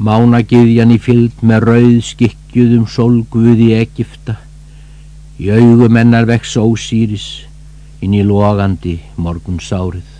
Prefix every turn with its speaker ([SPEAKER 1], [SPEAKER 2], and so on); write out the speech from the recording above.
[SPEAKER 1] Mánagiðjan í fylg með rauð skikkjuðum sólguði Egipta, í augum ennar vex ósýris inn í logandi morgun sárið.